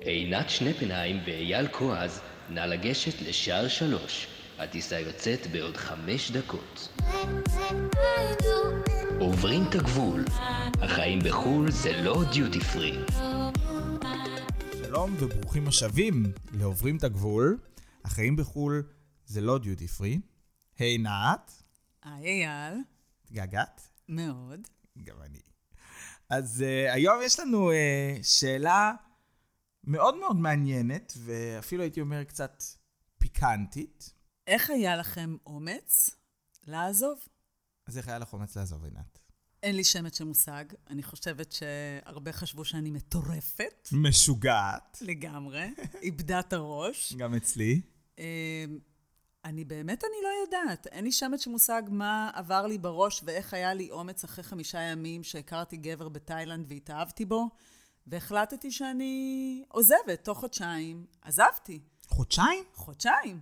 עינת שנפנהיים ואייל כועז, נא לגשת לשער שלוש. הטיסה יוצאת בעוד חמש דקות. עוברים את הגבול. החיים בחו"ל זה לא דיוטי פרי. שלום וברוכים השבים לעוברים את הגבול. החיים בחו"ל זה לא דיוטי פרי. היי עינת, היי אייל, התגעגעת? מאוד. גם אני. אז uh, היום יש לנו uh, שאלה מאוד מאוד מעניינת, ואפילו הייתי אומר קצת פיקנטית. איך היה לכם אומץ לעזוב? אז איך היה לך אומץ לעזוב, עינת? אין לי שמץ של מושג. אני חושבת שהרבה חשבו שאני מטורפת משוגעת. לגמרי, איבדה את הראש. גם אצלי. אמ, אני באמת, אני לא יודעת. אין לי שמץ של מושג מה עבר לי בראש ואיך היה לי אומץ אחרי חמישה ימים שהכרתי גבר בתאילנד והתאהבתי בו, והחלטתי שאני עוזבת תוך חודשיים. עזבתי. חודשיים? חודשיים.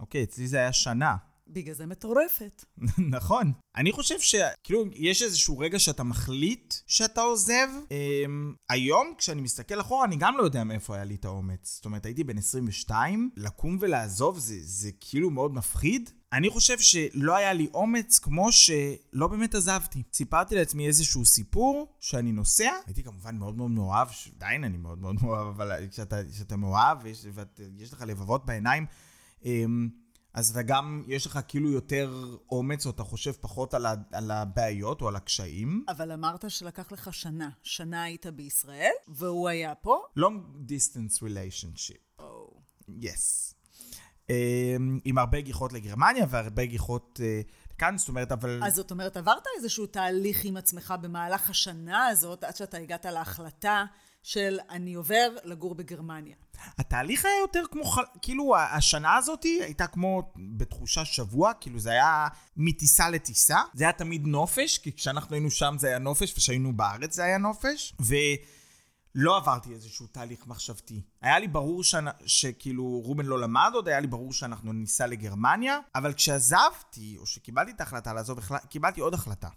אוקיי, אצלי זה היה שנה. בגלל זה מטורפת. נכון. אני חושב שכאילו יש איזשהו רגע שאתה מחליט שאתה עוזב. אמ, היום, כשאני מסתכל אחורה, אני גם לא יודע מאיפה היה לי את האומץ. זאת אומרת, הייתי בן 22, לקום ולעזוב זה, זה כאילו מאוד מפחיד. אני חושב שלא היה לי אומץ כמו שלא באמת עזבתי. סיפרתי לעצמי איזשהו סיפור שאני נוסע. הייתי כמובן מאוד מאוד מאוהב, עדיין אני מאוד מאוד מאוהב, אבל כשאתה, מאוהב ויש, ויש לך לבבות בעיניים, אמ, אז אתה גם, יש לך כאילו יותר אומץ, או אתה חושב פחות על, ה, על הבעיות או על הקשיים. אבל אמרת שלקח לך שנה. שנה היית בישראל, והוא היה פה? long distance relationship, או. yes. Um, עם הרבה גיחות לגרמניה והרבה גיחות uh, לכאן, זאת אומרת, אבל... אז זאת אומרת, עברת איזשהו תהליך עם עצמך במהלך השנה הזאת, עד שאתה הגעת להחלטה של אני עובר לגור בגרמניה. התהליך היה יותר כמו. כאילו השנה הזאת הייתה כמו בתחושה שבוע, כאילו זה היה מטיסה לטיסה. זה היה תמיד נופש, כי כשאנחנו היינו שם זה היה נופש, וכשהיינו בארץ זה היה נופש. ולא עברתי איזשהו תהליך מחשבתי. היה לי ברור שאני, שכאילו רובן לא למד עוד, היה לי ברור שאנחנו ניסע לגרמניה, אבל כשעזבתי, או שקיבלתי את ההחלטה לעזוב. קיבלתי עוד החלטה.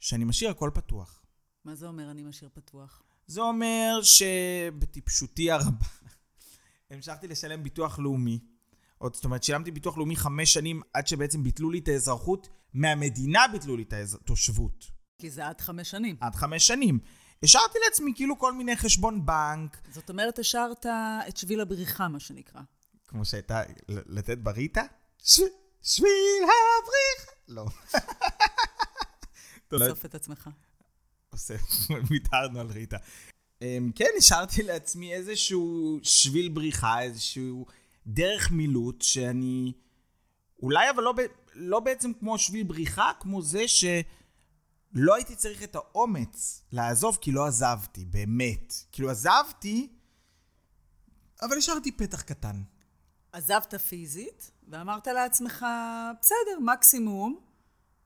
שאני משאיר הכל פתוח. מה זה אומר אני משאיר פתוח? זה אומר שבטיפשותי הרבה המשכתי לשלם ביטוח לאומי. עוד, זאת אומרת, שילמתי ביטוח לאומי חמש שנים עד שבעצם ביטלו לי את האזרחות. מהמדינה ביטלו לי את התושבות. כי זה עד חמש שנים. עד חמש שנים. השארתי לעצמי כאילו כל מיני חשבון בנק, זאת אומרת, השארת את שביל הבריחה, מה שנקרא. כמו שהייתה לתת בריטה. ש... שביל הבריחה. לא. אתה לא- את עצמך. ויתרנו על ריטה. אמ, כן, השארתי לעצמי איזשהו שביל בריחה, איזשהו דרך מילוט, שאני... אולי אבל לא. לא בעצם כמו שביל בריחה, כמו זה שלא הייתי צריך את האומץ לעזוב, כי לא עזבתי, באמת. כאילו עזבתי, אבל השארתי פתח קטן. עזבת פיזית, ואמרת לעצמך, בסדר, מקסימום,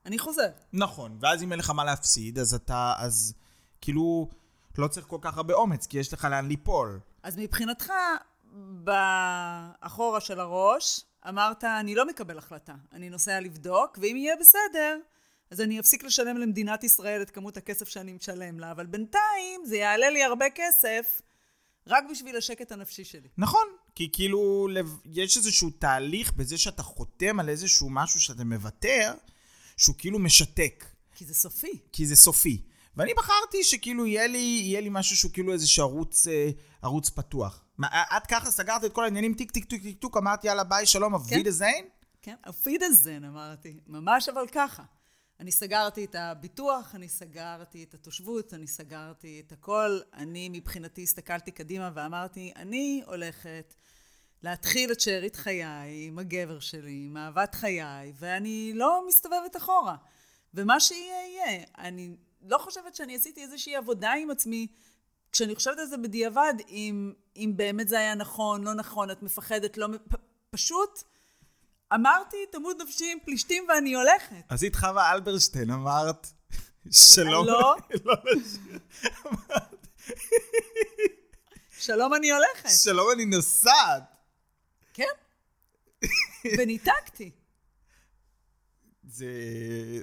אני חוזר. נכון, ואז אם אין לך מה להפסיד, אז אתה, אז כאילו, לא צריך כל כך הרבה אומץ, כי יש לך לאן ליפול. אז מבחינתך, באחורה של הראש, אמרת, אני לא מקבל החלטה. אני נוסע לבדוק, ואם יהיה בסדר, אז אני אפסיק לשלם למדינת ישראל את כמות הכסף שאני משלם לה, אבל בינתיים זה יעלה לי הרבה כסף רק בשביל השקט הנפשי שלי. נכון, כי כאילו, יש איזשהו תהליך בזה שאתה חותם על איזשהו משהו שאתה מוותר, שהוא כאילו משתק, כי זה סופי. כי זה סופי. ואני בחרתי שכאילו יהיה לי, יהיה לי משהו שהוא כאילו איזשהו ערוץ, אה, ערוץ פתוח. מה, את ככה סגרת את כל העניינים, טיק טיק טיק טיק טוק, אמרתי יאללה ביי, שלום, auf Wiedersehen? כן, auf Wiedersehen אמרתי, ממש אבל ככה. אני סגרתי את הביטוח, אני סגרתי את התושבות, אני סגרתי את הכל. אני מבחינתי הסתכלתי קדימה ואמרתי, אני הולכת להתחיל את שארית חיי עם הגבר שלי, עם אהבת חיי, ואני לא מסתובבת אחורה. ומה שיהיה, יהיה. אני לא חושבת שאני עשיתי איזושהי עבודה עם עצמי, כשאני חושבת על זה בדיעבד, אם, אם באמת זה היה נכון, לא נכון, את מפחדת, לא... פ, פשוט אמרתי, תמות נפשי עם פלישתים ואני הולכת. אז את חווה אלברשטיין אמרת, שלום. לא. לא לשיר. שלום, אני הולכת. שלום, אני נוסעת. וניתקתי. זה,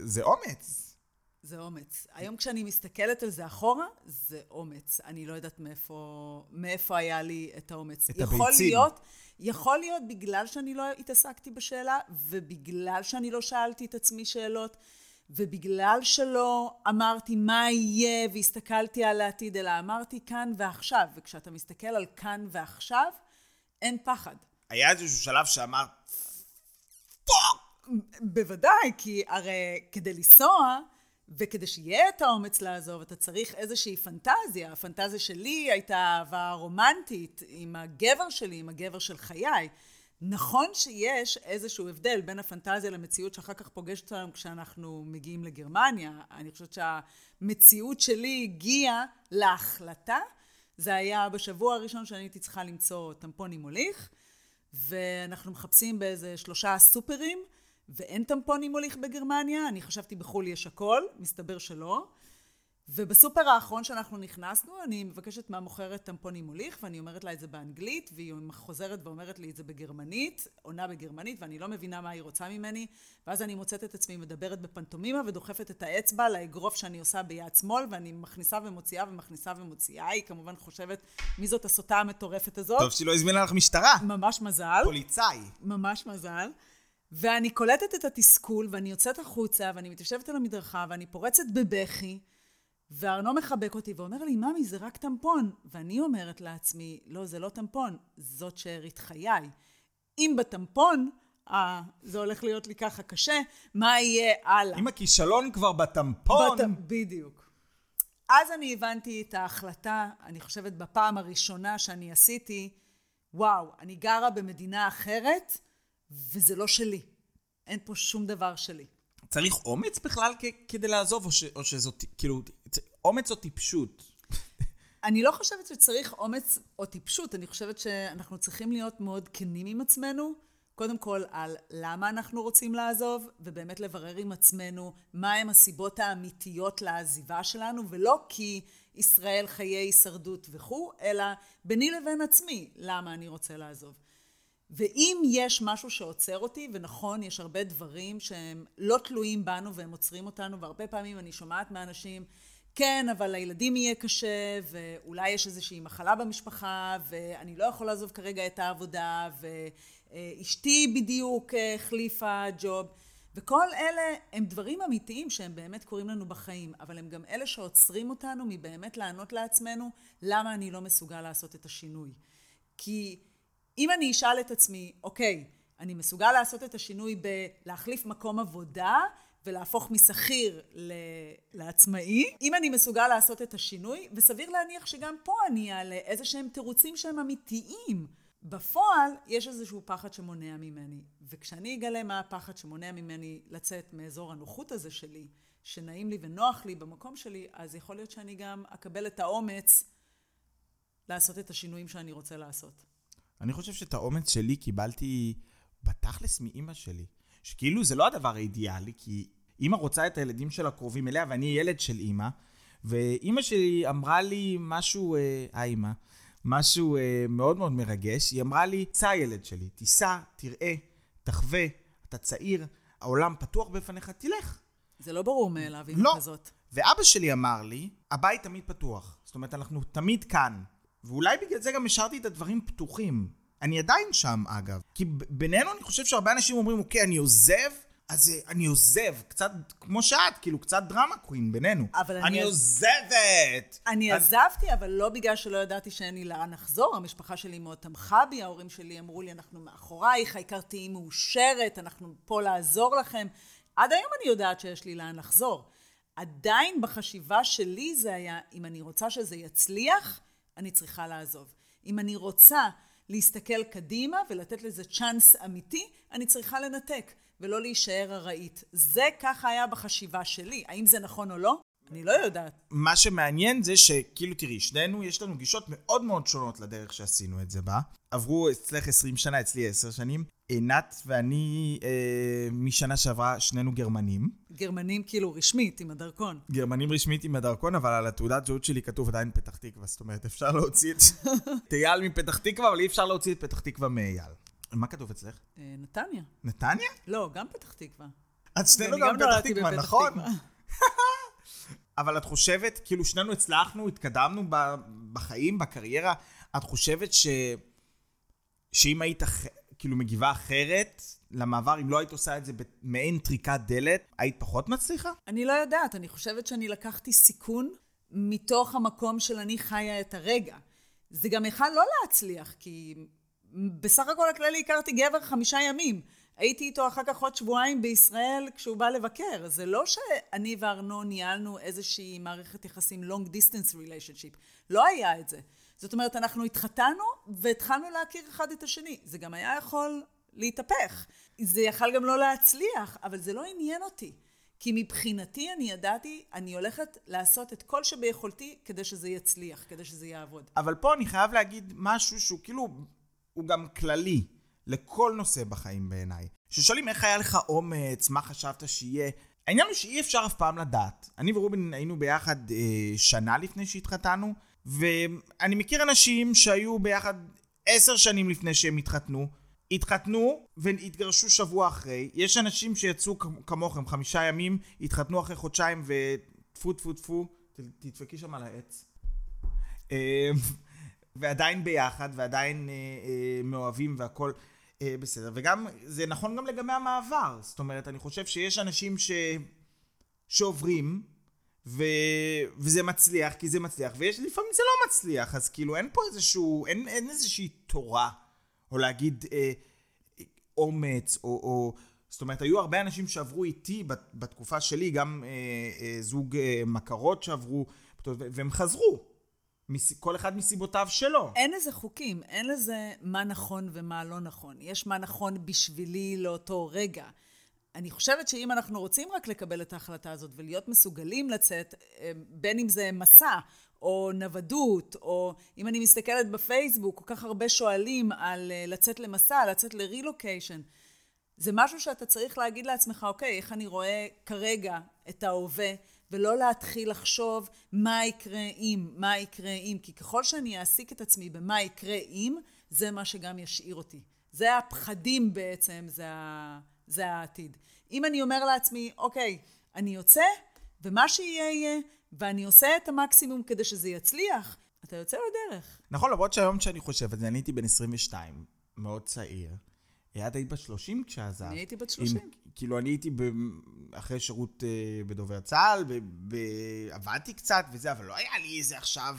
זה אומץ. זה אומץ. היום כשאני מסתכלת על זה אחורה, זה אומץ. אני לא יודעת מאיפה, מאיפה היה לי את האומץ. את יכול הביצים. להיות, יכול להיות בגלל שאני לא התעסקתי בשאלה, ובגלל שאני לא שאלתי את עצמי שאלות, ובגלל שלא אמרתי מה יהיה והסתכלתי על העתיד, אלא אמרתי כאן ועכשיו. וכשאתה מסתכל על כאן ועכשיו, אין פחד. היה איזשהו שלב שאמרת, בוודאי, כי הרי כדי לנסוע, וכדי שיהיה את האומץ לעזוב, אתה צריך איזושהי פנטזיה. הפנטזיה שלי הייתה אהבה רומנטית עם הגבר שלי, עם הגבר של חיי. נכון שיש איזשהו הבדל בין הפנטזיה למציאות שאחר כך פוגשת אותנו כשאנחנו מגיעים לגרמניה. אני חושבת שהמציאות שלי הגיעה להחלטה. זה היה בשבוע הראשון שאני הייתי צריכה למצוא טמפון עם מוליך, ואנחנו מחפשים באיזה שלושה סופרים, ואין טמפון עם מוליך בגרמניה. אני חשבתי בחו"ל יש הכל, מסתבר שלא. ובסופר האחרון שאנחנו נכנסנו, אני מבקשת מהמוכרת טמפון עם מוליך, ואני אומרת לה את זה באנגלית, והיא חוזרת ואומרת לי את זה בגרמנית, עונה בגרמנית, ואני לא מבינה מה היא רוצה ממני, ואז אני מוצאת את עצמי מדברת בפנטומימה, ודוחפת את האצבע לאגרוף שאני עושה ביד שמאל, ואני מכניסה ומוציאה ומכניסה ומוציאה. היא כמובן חושבת, מי זאת הסוטה המטורפת הזאת? טוב שהיא לא הזמינה לך משטרה. ממש מזל. פוליצאי. ממש מזל. ואני קולטת את התסכול, ואני יוצאת החוצה, ואני מתיישבת על המדרכה, ואני פורצת בבכי, וארנו מחבק אותי ואומר לי, ממי, זה רק טמפון. ואני אומרת לעצמי, לא, זה לא טמפון, זאת שארית חיי. אם בטמפון, אה, זה הולך להיות לי ככה קשה, מה יהיה הלאה? אם הכישלון כבר בטמפון... בת... בדיוק. אז אני הבנתי את ההחלטה, אני חושבת בפעם הראשונה שאני עשיתי, וואו, אני גרה במדינה אחרת, וזה לא שלי. אין פה שום דבר שלי. צריך אומץ בכלל כדי לעזוב, או, ש- או שזאת, כאילו, אומץ או טיפשות? אני לא חושבת שצריך אומץ או טיפשות, אני חושבת שאנחנו צריכים להיות מאוד כנים עם עצמנו, קודם כל על למה אנחנו רוצים לעזוב, ובאמת לברר עם עצמנו מהם הסיבות האמיתיות לעזיבה שלנו, ולא כי ישראל חיי הישרדות וכו', אלא ביני לבין עצמי, למה אני רוצה לעזוב. ואם יש משהו שעוצר אותי, ונכון, יש הרבה דברים שהם לא תלויים בנו והם עוצרים אותנו, והרבה פעמים אני שומעת מאנשים, כן, אבל לילדים יהיה קשה, ואולי יש איזושהי מחלה במשפחה, ואני לא יכול לעזוב כרגע את העבודה, ואשתי בדיוק החליפה ג'וב. וכל אלה הם דברים אמיתיים שהם באמת קורים לנו בחיים, אבל הם גם אלה שעוצרים אותנו מבאמת לענות לעצמנו למה אני לא מסוגל לעשות את השינוי. כי אם אני אשאל את עצמי, אוקיי, אני מסוגל לעשות את השינוי בלהחליף מקום עבודה ולהפוך משכיר לעצמאי, אם אני מסוגל לעשות את השינוי, וסביר להניח שגם פה אני אעלה איזה שהם תירוצים שהם אמיתיים. בפועל יש איזשהו פחד שמונע ממני, וכשאני אגלה מה הפחד שמונע ממני לצאת מאזור הנוחות הזה שלי, שנעים לי ונוח לי במקום שלי, אז יכול להיות שאני גם אקבל את האומץ לעשות את השינויים שאני רוצה לעשות. אני חושב שאת האומץ שלי קיבלתי בתכלס מאימא שלי. שכאילו זה לא הדבר האידיאלי, כי אימא רוצה את הילדים שלה קרובים אליה, ואני ילד של אימא, ואימא שלי אמרה לי משהו, אה, אימא, משהו אה, מאוד מאוד מרגש. היא אמרה לי, סע ילד שלי, תיסע, תראה, תחווה, אתה צעיר, העולם פתוח בפניך, תלך. זה לא ברור מאליו, אימא לא. כזאת. ואבא שלי אמר לי, הבית תמיד פתוח. זאת אומרת, אנחנו תמיד כאן. ואולי בגלל זה גם השארתי את הדברים פתוחים. אני עדיין שם, אגב. כי בינינו אני חושב שהרבה אנשים אומרים, אוקיי, אני עוזב, אז אה, אני עוזב. קצת כמו שאת, כאילו, קצת דרמה קווין בינינו. אבל אני אני עוזבת! אני אז- עזבתי, אבל לא בגלל שלא ידעתי שאין לי לאן לחזור. המשפחה שלי מאוד תמכה בי, ההורים שלי אמרו לי, אנחנו מאחורייך, העיקר תהיי מאושרת, אנחנו פה לעזור לכם. עד היום אני יודעת שיש לי לאן לחזור. עדיין בחשיבה שלי זה היה, אם אני רוצה שזה יצליח, אני צריכה לעזוב. אם אני רוצה להסתכל קדימה ולתת לזה צ'אנס אמיתי, אני צריכה לנתק ולא להישאר ארעית. זה ככה היה בחשיבה שלי. האם זה נכון או לא? אני לא יודעת. מה שמעניין זה שכאילו תראי, שנינו יש לנו גישות מאוד מאוד שונות לדרך שעשינו את זה בה. עברו אצלך 20 שנה, אצלי 10 שנים. עינת ואני אה, משנה שעברה שנינו גרמנים. גרמנים כאילו רשמית, עם הדרכון. גרמנים רשמית עם הדרכון, אבל על התעודת זהות שלי כתוב עדיין פתח תקווה. זאת אומרת, אפשר להוציא את אייל מפתח תקווה, אבל אי אפשר להוציא את פתח תקווה מאייל. מה כתוב אצלך? אה, נתניה. נתניה? לא, גם פתח תקווה. אז שנינו גם פתח תקווה, נכון? אבל את חושבת, כאילו שנינו הצלחנו, התקדמנו בחיים, בקריירה, את חושבת ש... שאם היית אח... כאילו מגיבה אחרת למעבר, אם לא היית עושה את זה במעין טריקת דלת, היית פחות מצליחה? אני לא יודעת, אני חושבת שאני לקחתי סיכון מתוך המקום של אני חיה את הרגע. זה גם יכל לא להצליח, כי בסך הכל הכללי הכרתי גבר חמישה ימים. הייתי איתו אחר כך עוד שבועיים בישראל כשהוא בא לבקר. זה לא שאני וארנון ניהלנו איזושהי מערכת יחסים long distance relationship. לא היה את זה. זאת אומרת, אנחנו התחתנו והתחלנו להכיר אחד את השני. זה גם היה יכול להתהפך. זה יכל גם לא להצליח, אבל זה לא עניין אותי. כי מבחינתי אני ידעתי, אני הולכת לעשות את כל שביכולתי כדי שזה יצליח, כדי שזה יעבוד. אבל פה אני חייב להגיד משהו שהוא כאילו, הוא גם כללי לכל נושא בחיים בעיניי. ששואלים איך היה לך אומץ, מה חשבת שיהיה. העניין הוא שאי אפשר אף פעם לדעת. אני ורובין היינו ביחד אה, שנה לפני שהתחתנו, ואני מכיר אנשים שהיו ביחד עשר שנים לפני שהם התחתנו, התחתנו והתגרשו שבוע אחרי. יש אנשים שיצאו כמוכם חמישה ימים, התחתנו אחרי חודשיים וטפו טפו טפו, תדפקי שם על העץ. אה, ועדיין ביחד, ועדיין אה, אה, מאוהבים והכל בסדר. וגם, זה נכון גם לגבי המעבר. זאת אומרת, אני חושב שיש אנשים ש... שעוברים, ו... וזה מצליח, כי זה מצליח, ויש לפעמים זה לא מצליח, אז כאילו אין פה איזשהו, אין, אין איזושהי תורה, או להגיד אה, אומץ, או, או... זאת אומרת, היו הרבה אנשים שעברו איתי בתקופה שלי, גם אה, אה, זוג אה, מכרות שעברו, והם חזרו. כל אחד מסיבותיו שלו. אין לזה חוקים, אין לזה מה נכון ומה לא נכון. יש מה נכון בשבילי לאותו רגע. אני חושבת שאם אנחנו רוצים רק לקבל את ההחלטה הזאת ולהיות מסוגלים לצאת, אה, בין אם זה מסע או נוודות, או אם אני מסתכלת בפייסבוק, כל כך הרבה שואלים על אה, לצאת למסע, לצאת לרילוקיישן. זה משהו שאתה צריך להגיד לעצמך, אוקיי, איך אני רואה כרגע את ההווה, ולא להתחיל לחשוב מה יקרה אם, מה יקרה אם, כי ככל שאני אעסיק את עצמי במה יקרה אם, זה מה שגם ישאיר אותי. זה הפחדים בעצם, זה. זה העתיד. אם אני אומר לעצמי, אוקיי, אני יוצא, ומה שיהיה יהיה, ואני עושה את המקסימום כדי שזה יצליח, אתה יוצא לדרך. נכון, למרות שהיום כשאני חושב אני הייתי בן 22, מאוד צעיר. את היית בת 30 כשעזבת. אני הייתי בת 30. עם, כאילו, אני הייתי ב, אחרי שירות uh, בדובר צה"ל, עבדתי קצת וזה, אבל לא היה לי איזה עכשיו...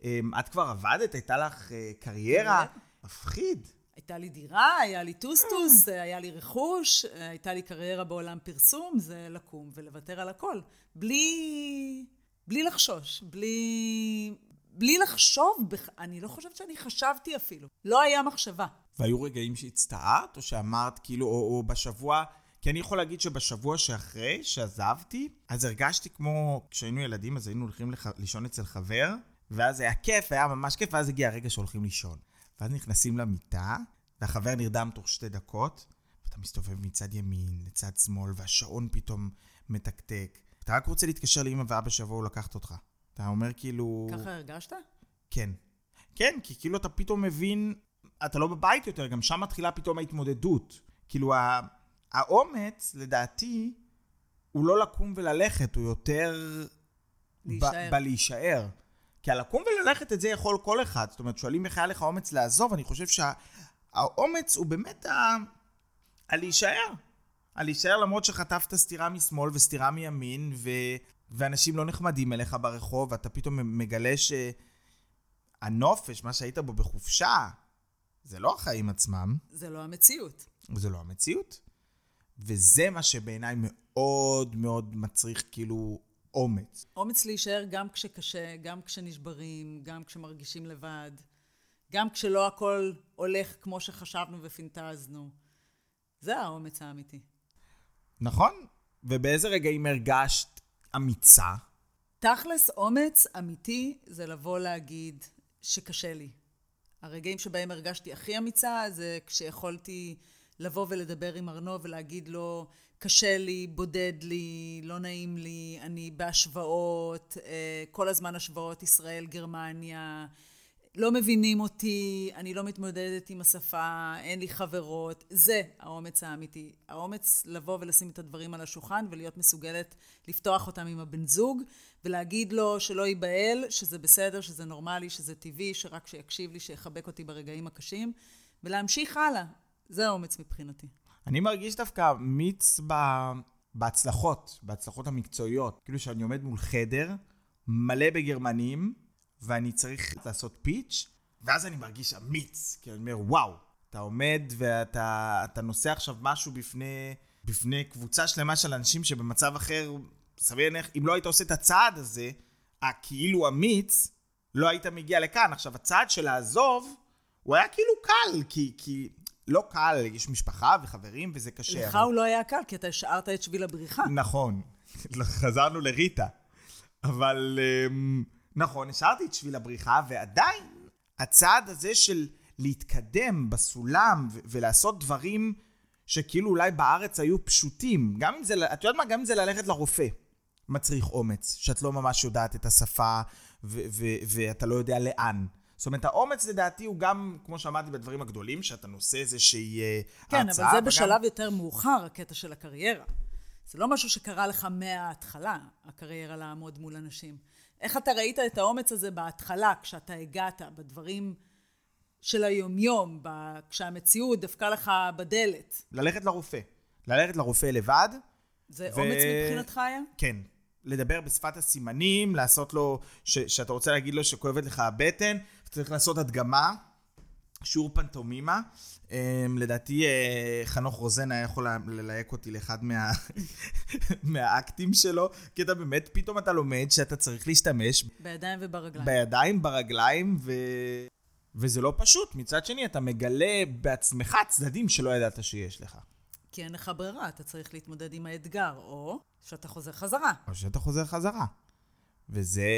Um, את כבר עבדת? הייתה לך uh, קריירה? מפחיד. הייתה לי דירה, היה לי טוסטוס, היה לי רכוש, הייתה לי קריירה בעולם פרסום, זה לקום ולוותר על הכל. בלי, בלי לחשוש, בלי, בלי לחשוב. אני לא חושבת שאני חשבתי אפילו. לא היה מחשבה. והיו רגעים שהצטערת, או שאמרת, כאילו, או, או בשבוע... כי אני יכול להגיד שבשבוע שאחרי שעזבתי, אז הרגשתי כמו, כשהיינו ילדים, אז היינו הולכים לח... לישון אצל חבר, ואז היה כיף, היה ממש כיף, ואז הגיע הרגע שהולכים לישון. ואז נכנסים למיטה, והחבר נרדם תוך שתי דקות, ואתה מסתובב מצד ימין לצד שמאל, והשעון פתאום מתקתק. אתה רק רוצה להתקשר לאמא ואבא שיבואו לקחת אותך. אתה אומר כאילו... ככה הרגשת? כן. כן, כי כאילו אתה פתאום מבין, אתה לא בבית יותר, גם שם מתחילה פתאום ההתמודדות. כאילו, האומץ, לדעתי, הוא לא לקום וללכת, הוא יותר... להישאר. בלהישאר. כי הלקום וללכת את זה יכול כל אחד. זאת אומרת, שואלים איך היה לך אומץ לעזוב, אני חושב שהאומץ הוא באמת ה... הלהישאר. הלהישאר למרות שחטפת סטירה משמאל וסטירה מימין, ו... ואנשים לא נחמדים אליך ברחוב, ואתה פתאום מגלה שהנופש, מה שהיית בו בחופשה, זה לא החיים עצמם. זה לא המציאות. זה לא המציאות. וזה מה שבעיניי מאוד מאוד מצריך כאילו אומץ. אומץ להישאר גם כשקשה, גם כשנשברים, גם כשמרגישים לבד, גם כשלא הכל הולך כמו שחשבנו ופינטזנו. זה האומץ האמיתי. נכון. ובאיזה רגעים הרגשת אמיצה? תכלס, אומץ אמיתי זה לבוא להגיד שקשה לי. הרגעים שבהם הרגשתי הכי אמיצה זה כשיכולתי לבוא ולדבר עם ארנו ולהגיד לו, קשה לי, בודד לי, לא נעים לי, אני בהשוואות, אה, כל הזמן השוואות ישראל-גרמניה. לא מבינים אותי, אני לא מתמודדת עם השפה, אין לי חברות. זה האומץ האמיתי. האומץ לבוא ולשים את הדברים על השולחן ולהיות מסוגלת לפתוח אותם עם הבן זוג ולהגיד לו שלא ייבהל, שזה בסדר, שזה נורמלי, שזה טבעי, שרק שיקשיב לי, שיחבק אותי ברגעים הקשים, ולהמשיך הלאה. זה האומץ מבחינתי. אני מרגיש דווקא מיץ ב... בהצלחות, בהצלחות המקצועיות. כאילו שאני עומד מול חדר מלא בגרמנים, ואני צריך לעשות פיץ', ואז אני מרגיש אמיץ, כי אני אומר, וואו, אתה עומד ואתה אתה נושא עכשיו משהו בפני, בפני קבוצה שלמה של אנשים שבמצב אחר, סביר להניח, אם לא היית עושה את הצעד הזה, הכאילו אמיץ, לא היית מגיע לכאן. עכשיו, הצעד של לעזוב, הוא היה כאילו קל, כי, כי לא קל, יש משפחה וחברים וזה קשה. לך אבל... הוא לא היה קל, כי אתה השארת את שביל הבריחה. נכון, חזרנו לריטה. אבל... Um... נכון, השארתי את שביל הבריחה, ועדיין הצעד הזה של להתקדם בסולם ו- ולעשות דברים שכאילו אולי בארץ היו פשוטים, גם אם זה, את יודעת מה? גם אם זה ללכת לרופא, מצריך אומץ, שאת לא ממש יודעת את השפה ו- ו- ואתה לא יודע לאן. זאת אומרת, האומץ לדעתי הוא גם, כמו שאמרתי, בדברים הגדולים, שאתה נושא איזושהי כן, הרצאה. כן, אבל זה בשלב יותר מאוחר, הקטע של הקריירה. זה לא משהו שקרה לך מההתחלה, הקריירה לעמוד מול אנשים. איך אתה ראית את האומץ הזה בהתחלה, כשאתה הגעת, בדברים של היומיום, כשהמציאות דפקה לך בדלת? ללכת לרופא. ללכת לרופא לבד. זה ו... אומץ מבחינתך היה? כן. לדבר בשפת הסימנים, לעשות לו, ש, שאתה רוצה להגיד לו שכואבת לך הבטן, צריך לעשות הדגמה, שיעור פנטומימה. Um, לדעתי uh, חנוך רוזן היה יכול ללהק אותי לאחד מה... מהאקטים שלו, כי אתה באמת, פתאום אתה לומד שאתה צריך להשתמש... בידיים וברגליים. בידיים, ברגליים, ו... וזה לא פשוט. מצד שני, אתה מגלה בעצמך צדדים שלא ידעת שיש לך. כי אין לך ברירה, אתה צריך להתמודד עם האתגר, או שאתה חוזר חזרה. או שאתה חוזר חזרה. וזה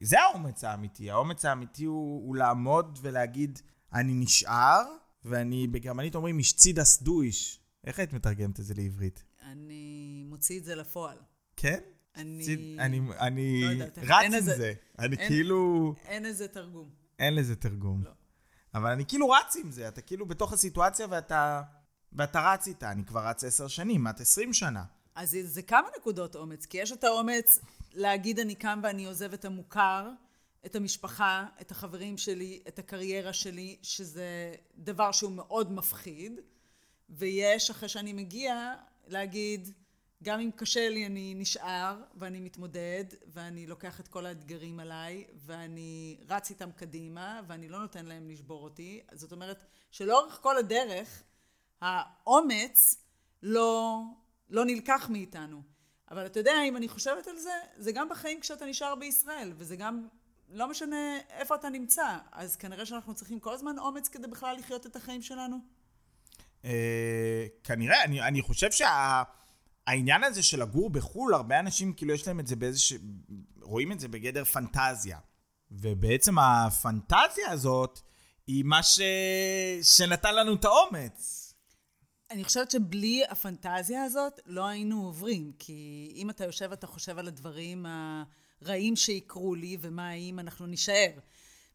זה האומץ האמיתי. האומץ האמיתי הוא, הוא לעמוד ולהגיד, אני נשאר, ואני, בגרמנית אומרים, אישצידס דויש. איך היית מתרגמת את זה לעברית? אני מוציא את זה לפועל. כן? אני... ציד, אני, אני לא יודעת, רץ עם איזה, זה. אני אין, כאילו... אין לזה תרגום. אין לזה תרגום. לא. אבל אני כאילו רץ עם זה, אתה כאילו בתוך הסיטואציה ואתה, ואתה רץ איתה. אני כבר רץ עשר שנים, את עשרים שנה. אז זה, זה כמה נקודות אומץ, כי יש את האומץ להגיד אני קם ואני עוזב את המוכר, את המשפחה, את החברים שלי, את הקריירה שלי, שזה דבר שהוא מאוד מפחיד, ויש, אחרי שאני מגיע, להגיד, גם אם קשה לי אני נשאר ואני מתמודד ואני לוקח את כל האתגרים עליי ואני רץ איתם קדימה ואני לא נותן להם לשבור אותי. זאת אומרת שלאורך כל הדרך האומץ לא, לא נלקח מאיתנו. אבל אתה יודע, אם אני חושבת על זה, זה גם בחיים כשאתה נשאר בישראל, וזה גם לא משנה איפה אתה נמצא, אז כנראה שאנחנו צריכים כל הזמן אומץ כדי בכלל לחיות את החיים שלנו. אה, כנראה, אני, אני חושב שהעניין הזה של לגור בחו"ל, הרבה אנשים כאילו יש להם את זה באיזה רואים את זה בגדר פנטזיה. ובעצם הפנטזיה הזאת היא מה ש... שנתן לנו את האומץ. אני חושבת שבלי הפנטזיה הזאת לא היינו עוברים, כי אם אתה יושב ואתה חושב על הדברים הרעים שיקרו לי ומה האם אנחנו נישאר.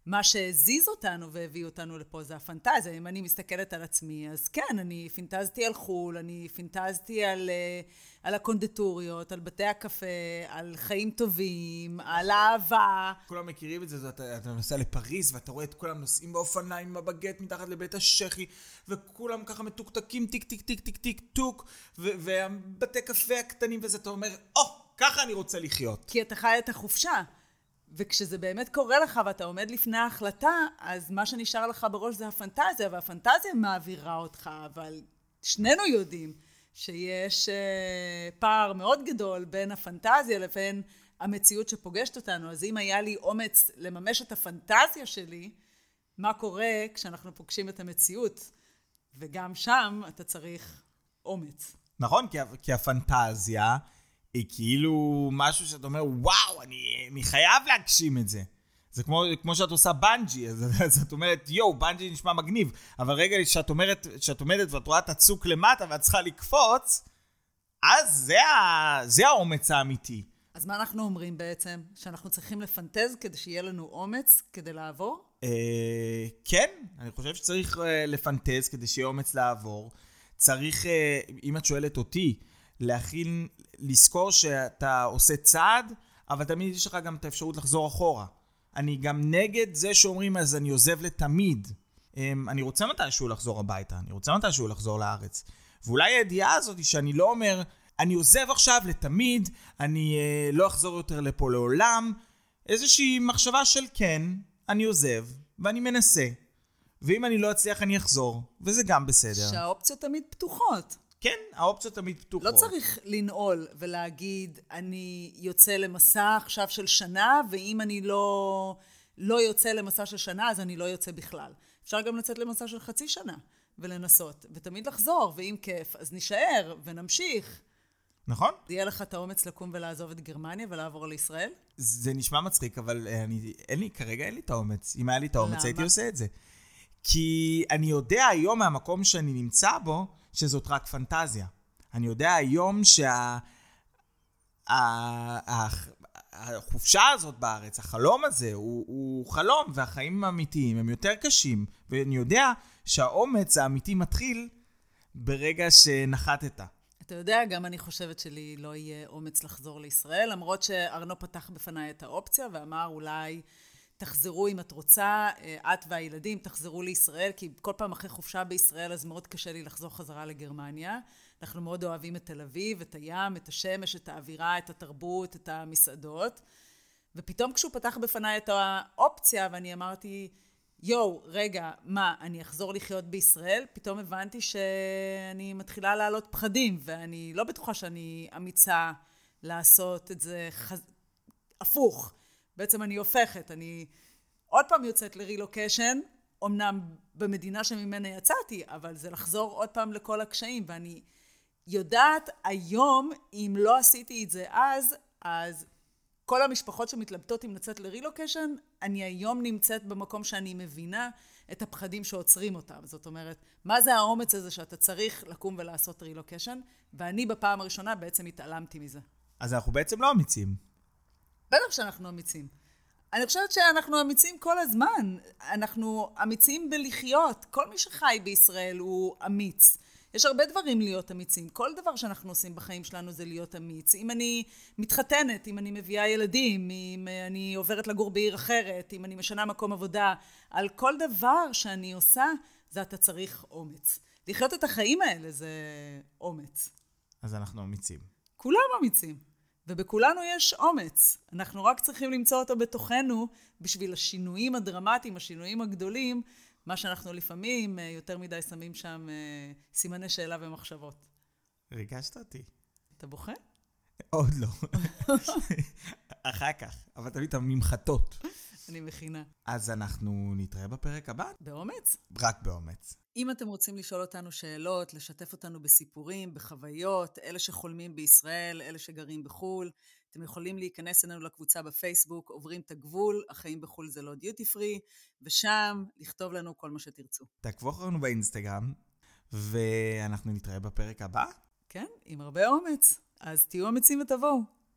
מה שהזיז אותנו והביא אותנו לפה זה הפנטזיה. אם אני מסתכלת על עצמי, אז כן, אני פינטזתי על חו"ל, אני פינטזתי על, אה, על הקונדטוריות, על בתי הקפה, על חיים טובים, על אהבה. כולם מכירים את זה, אתה, אתה נוסע לפריז ואתה רואה את כולם נוסעים באופניים עם הבגט מתחת לבית השחי, וכולם ככה מתוקתקים טיק טיק טיק טיק טיק טוק, ובתי קפה הקטנים וזה, אתה אומר, או, או, ככה אני רוצה לחיות. כי אתה חי את החופשה. וכשזה באמת קורה לך ואתה עומד לפני ההחלטה, אז מה שנשאר לך בראש זה הפנטזיה, והפנטזיה מעבירה אותך, אבל שנינו יודעים שיש אה, פער מאוד גדול בין הפנטזיה לבין המציאות שפוגשת אותנו. אז אם היה לי אומץ לממש את הפנטזיה שלי, מה קורה כשאנחנו פוגשים את המציאות? וגם שם אתה צריך אומץ. נכון, כי, כי הפנטזיה... היא כאילו משהו שאת אומר, וואו, אני, אני חייב להגשים את זה. זה כמו, כמו שאת עושה בנג'י, אז, אז את אומרת, יואו, בנג'י נשמע מגניב, אבל רגע שאת אומרת, שאת עומדת ואת רואה את הצוק למטה ואת צריכה לקפוץ, אז זה, ה, זה האומץ האמיתי. אז מה אנחנו אומרים בעצם? שאנחנו צריכים לפנטז כדי שיהיה לנו אומץ כדי לעבור? אה, כן, אני חושב שצריך אה, לפנטז כדי שיהיה אומץ לעבור. צריך, אה, אם את שואלת אותי, להכין, לזכור שאתה עושה צעד, אבל תמיד יש לך גם את האפשרות לחזור אחורה. אני גם נגד זה שאומרים, אז אני עוזב לתמיד. אה, אני רוצה מתישהו לחזור הביתה, אני רוצה מתישהו לחזור לארץ. ואולי הידיעה הזאת היא שאני לא אומר, אני עוזב עכשיו לתמיד, אני אה, לא אחזור יותר לפה לעולם. איזושהי מחשבה של כן, אני עוזב, ואני מנסה. ואם אני לא אצליח, אני אחזור, וזה גם בסדר. שהאופציות תמיד פתוחות. כן, האופציות תמיד פתוחות. לא צריך לנעול ולהגיד, אני יוצא למסע עכשיו של שנה, ואם אני לא, לא יוצא למסע של שנה, אז אני לא יוצא בכלל. אפשר גם לצאת למסע של חצי שנה ולנסות, ותמיד לחזור, ואם כיף, אז נישאר ונמשיך. נכון? יהיה לך את האומץ לקום ולעזוב את גרמניה ולעבור לישראל? זה נשמע מצחיק, אבל אה, אני, אין לי, כרגע אין לי את האומץ. אם היה לי את האומץ, למה? הייתי עושה את זה. כי אני יודע היום מהמקום שאני נמצא בו, שזאת רק פנטזיה. אני יודע היום שה... ה- ה- החופשה הזאת בארץ, החלום הזה, הוא, הוא חלום, והחיים האמיתיים הם יותר קשים. ואני יודע שהאומץ האמיתי מתחיל ברגע שנחתת. אתה יודע, גם אני חושבת שלי לא יהיה אומץ לחזור לישראל, למרות שארנו פתח בפניי את האופציה ואמר אולי תחזרו אם את רוצה, אה, את והילדים תחזרו לישראל, כי כל פעם אחרי חופשה בישראל אז מאוד קשה לי לחזור חזרה לגרמניה. אנחנו מאוד אוהבים את תל אביב, את הים, את השמש, את האווירה, את התרבות, את המסעדות. ופתאום כשהוא פתח בפניי את האופציה ואני אמרתי, יואו, רגע, מה, אני אחזור לחיות בישראל? פתאום הבנתי שאני מתחילה להעלות פחדים, ואני לא בטוחה שאני אמיצה לעשות את זה חז... הפוך. בעצם אני הופכת, אני עוד פעם יוצאת לרילוקיישן, אמנם במדינה שממנה יצאתי, אבל זה לחזור עוד פעם לכל הקשיים, ואני יודעת היום, אם לא עשיתי את זה אז, אז כל המשפחות שמתלבטות אם לצאת לרילוקיישן, אני היום נמצאת במקום שאני מבינה את הפחדים שעוצרים אותם. זאת אומרת, מה זה האומץ הזה שאתה צריך לקום ולעשות רילוקיישן? ואני בפעם הראשונה בעצם התעלמתי מזה. אז אנחנו בעצם לא אמיצים. בטח שאנחנו אמיצים. אני חושבת שאנחנו אמיצים כל הזמן. אנחנו אמיצים בלחיות. כל מי שחי בישראל הוא אמיץ. יש הרבה דברים להיות אמיצים. כל דבר שאנחנו עושים בחיים שלנו זה להיות אמיץ. אם אני מתחתנת, אם אני מביאה ילדים, אם אני עוברת לגור בעיר אחרת, אם אני משנה מקום עבודה, על כל דבר שאני עושה, זה אתה צריך אומץ. לחיות את החיים האלה זה אומץ. אז אנחנו אמיצים. כולם אמיצים. ובכולנו יש אומץ. אנחנו רק צריכים למצוא אותו בתוכנו בשביל השינויים הדרמטיים, השינויים הגדולים, מה שאנחנו לפעמים אה, יותר מדי שמים שם אה, סימני שאלה ומחשבות. ריגשת אותי. אתה בוכה? עוד לא. אחר כך, אבל תמיד את הממחטות. אני מכינה. אז אנחנו נתראה בפרק הבא, באומץ? רק באומץ. אם אתם רוצים לשאול אותנו שאלות, לשתף אותנו בסיפורים, בחוויות, אלה שחולמים בישראל, אלה שגרים בחו"ל, אתם יכולים להיכנס אלינו לקבוצה בפייסבוק, עוברים את הגבול, החיים בחו"ל זה לא דיוטי פרי, ושם לכתוב לנו כל מה שתרצו. תעקבו אחרינו באינסטגרם, ואנחנו נתראה בפרק הבא. כן, עם הרבה אומץ. אז תהיו אמיצים ותבואו.